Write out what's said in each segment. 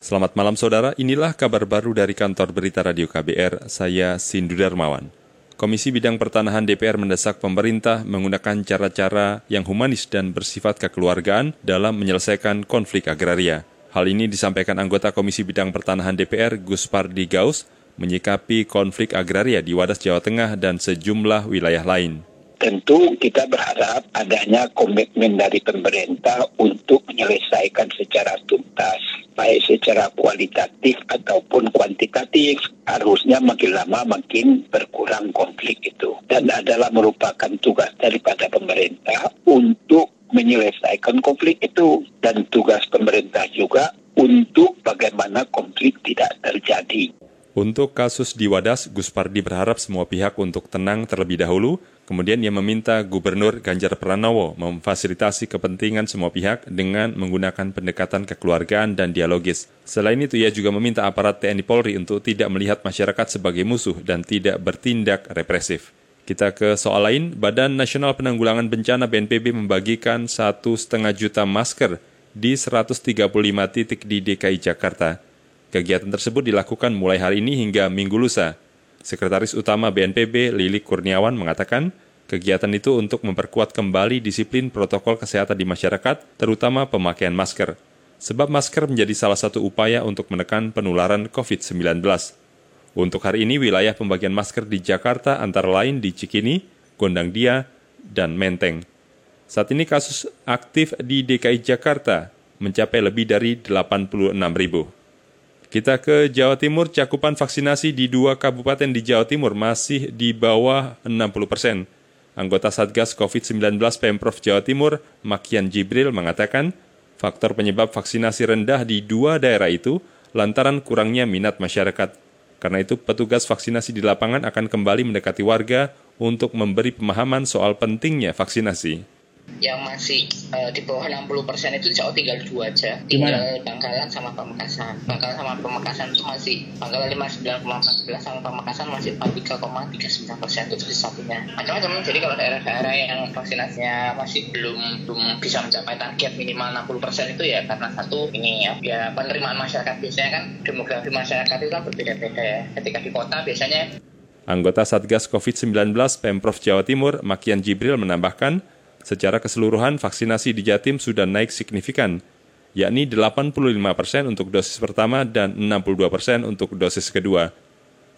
Selamat malam saudara, inilah kabar baru dari kantor berita radio KBR, saya Sindu Darmawan. Komisi Bidang Pertanahan DPR mendesak pemerintah menggunakan cara-cara yang humanis dan bersifat kekeluargaan dalam menyelesaikan konflik agraria. Hal ini disampaikan anggota Komisi Bidang Pertanahan DPR Gus Pardi Gaus menyikapi konflik agraria di Wadas Jawa Tengah dan sejumlah wilayah lain. Tentu kita berharap adanya komitmen dari pemerintah untuk menyelesaikan secara tuntas, baik secara kualitatif ataupun kuantitatif. Harusnya makin lama makin berkurang konflik itu. Dan adalah merupakan tugas daripada pemerintah untuk menyelesaikan konflik itu. Dan tugas pemerintah juga untuk bagaimana konflik tidak terjadi. Untuk kasus di Wadas, Gus Pardi berharap semua pihak untuk tenang terlebih dahulu, kemudian ia meminta Gubernur Ganjar Pranowo memfasilitasi kepentingan semua pihak dengan menggunakan pendekatan kekeluargaan dan dialogis. Selain itu, ia juga meminta aparat TNI Polri untuk tidak melihat masyarakat sebagai musuh dan tidak bertindak represif. Kita ke soal lain, Badan Nasional Penanggulangan Bencana BNPB membagikan satu setengah juta masker di 135 titik di DKI Jakarta. Kegiatan tersebut dilakukan mulai hari ini hingga minggu lusa. Sekretaris Utama BNPB Lili Kurniawan mengatakan, kegiatan itu untuk memperkuat kembali disiplin protokol kesehatan di masyarakat, terutama pemakaian masker. Sebab masker menjadi salah satu upaya untuk menekan penularan COVID-19. Untuk hari ini, wilayah pembagian masker di Jakarta antara lain di Cikini, Gondang Dia, dan Menteng. Saat ini kasus aktif di DKI Jakarta mencapai lebih dari 86 ribu. Kita ke Jawa Timur, cakupan vaksinasi di dua kabupaten di Jawa Timur masih di bawah 60 persen. Anggota Satgas COVID-19 Pemprov Jawa Timur, Makian Jibril, mengatakan faktor penyebab vaksinasi rendah di dua daerah itu lantaran kurangnya minat masyarakat. Karena itu, petugas vaksinasi di lapangan akan kembali mendekati warga untuk memberi pemahaman soal pentingnya vaksinasi yang masih uh, di bawah 60 persen itu cowok tinggal dua aja. Tinggal Di mana? Bangkalan sama Pamekasan. Bangkalan sama Pamekasan itu masih Bangkalan 59,14 sama Pamekasan masih 43,39 persen itu satunya macam-macam jadi kalau daerah-daerah yang vaksinasinya masih belum belum bisa mencapai target minimal 60 persen itu ya karena satu ini ya, ya penerimaan masyarakat. Biasanya kan demografi masyarakat itu kan berbeda-beda ya. Ketika di kota biasanya Anggota Satgas COVID-19 Pemprov Jawa Timur, Makian Jibril menambahkan, Secara keseluruhan, vaksinasi di Jatim sudah naik signifikan, yakni 85 persen untuk dosis pertama dan 62 persen untuk dosis kedua.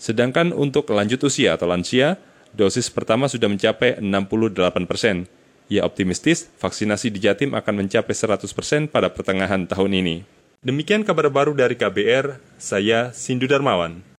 Sedangkan untuk lanjut usia atau lansia, dosis pertama sudah mencapai 68 persen. Ia optimistis vaksinasi di Jatim akan mencapai 100 persen pada pertengahan tahun ini. Demikian kabar baru dari KBR, saya Sindu Darmawan.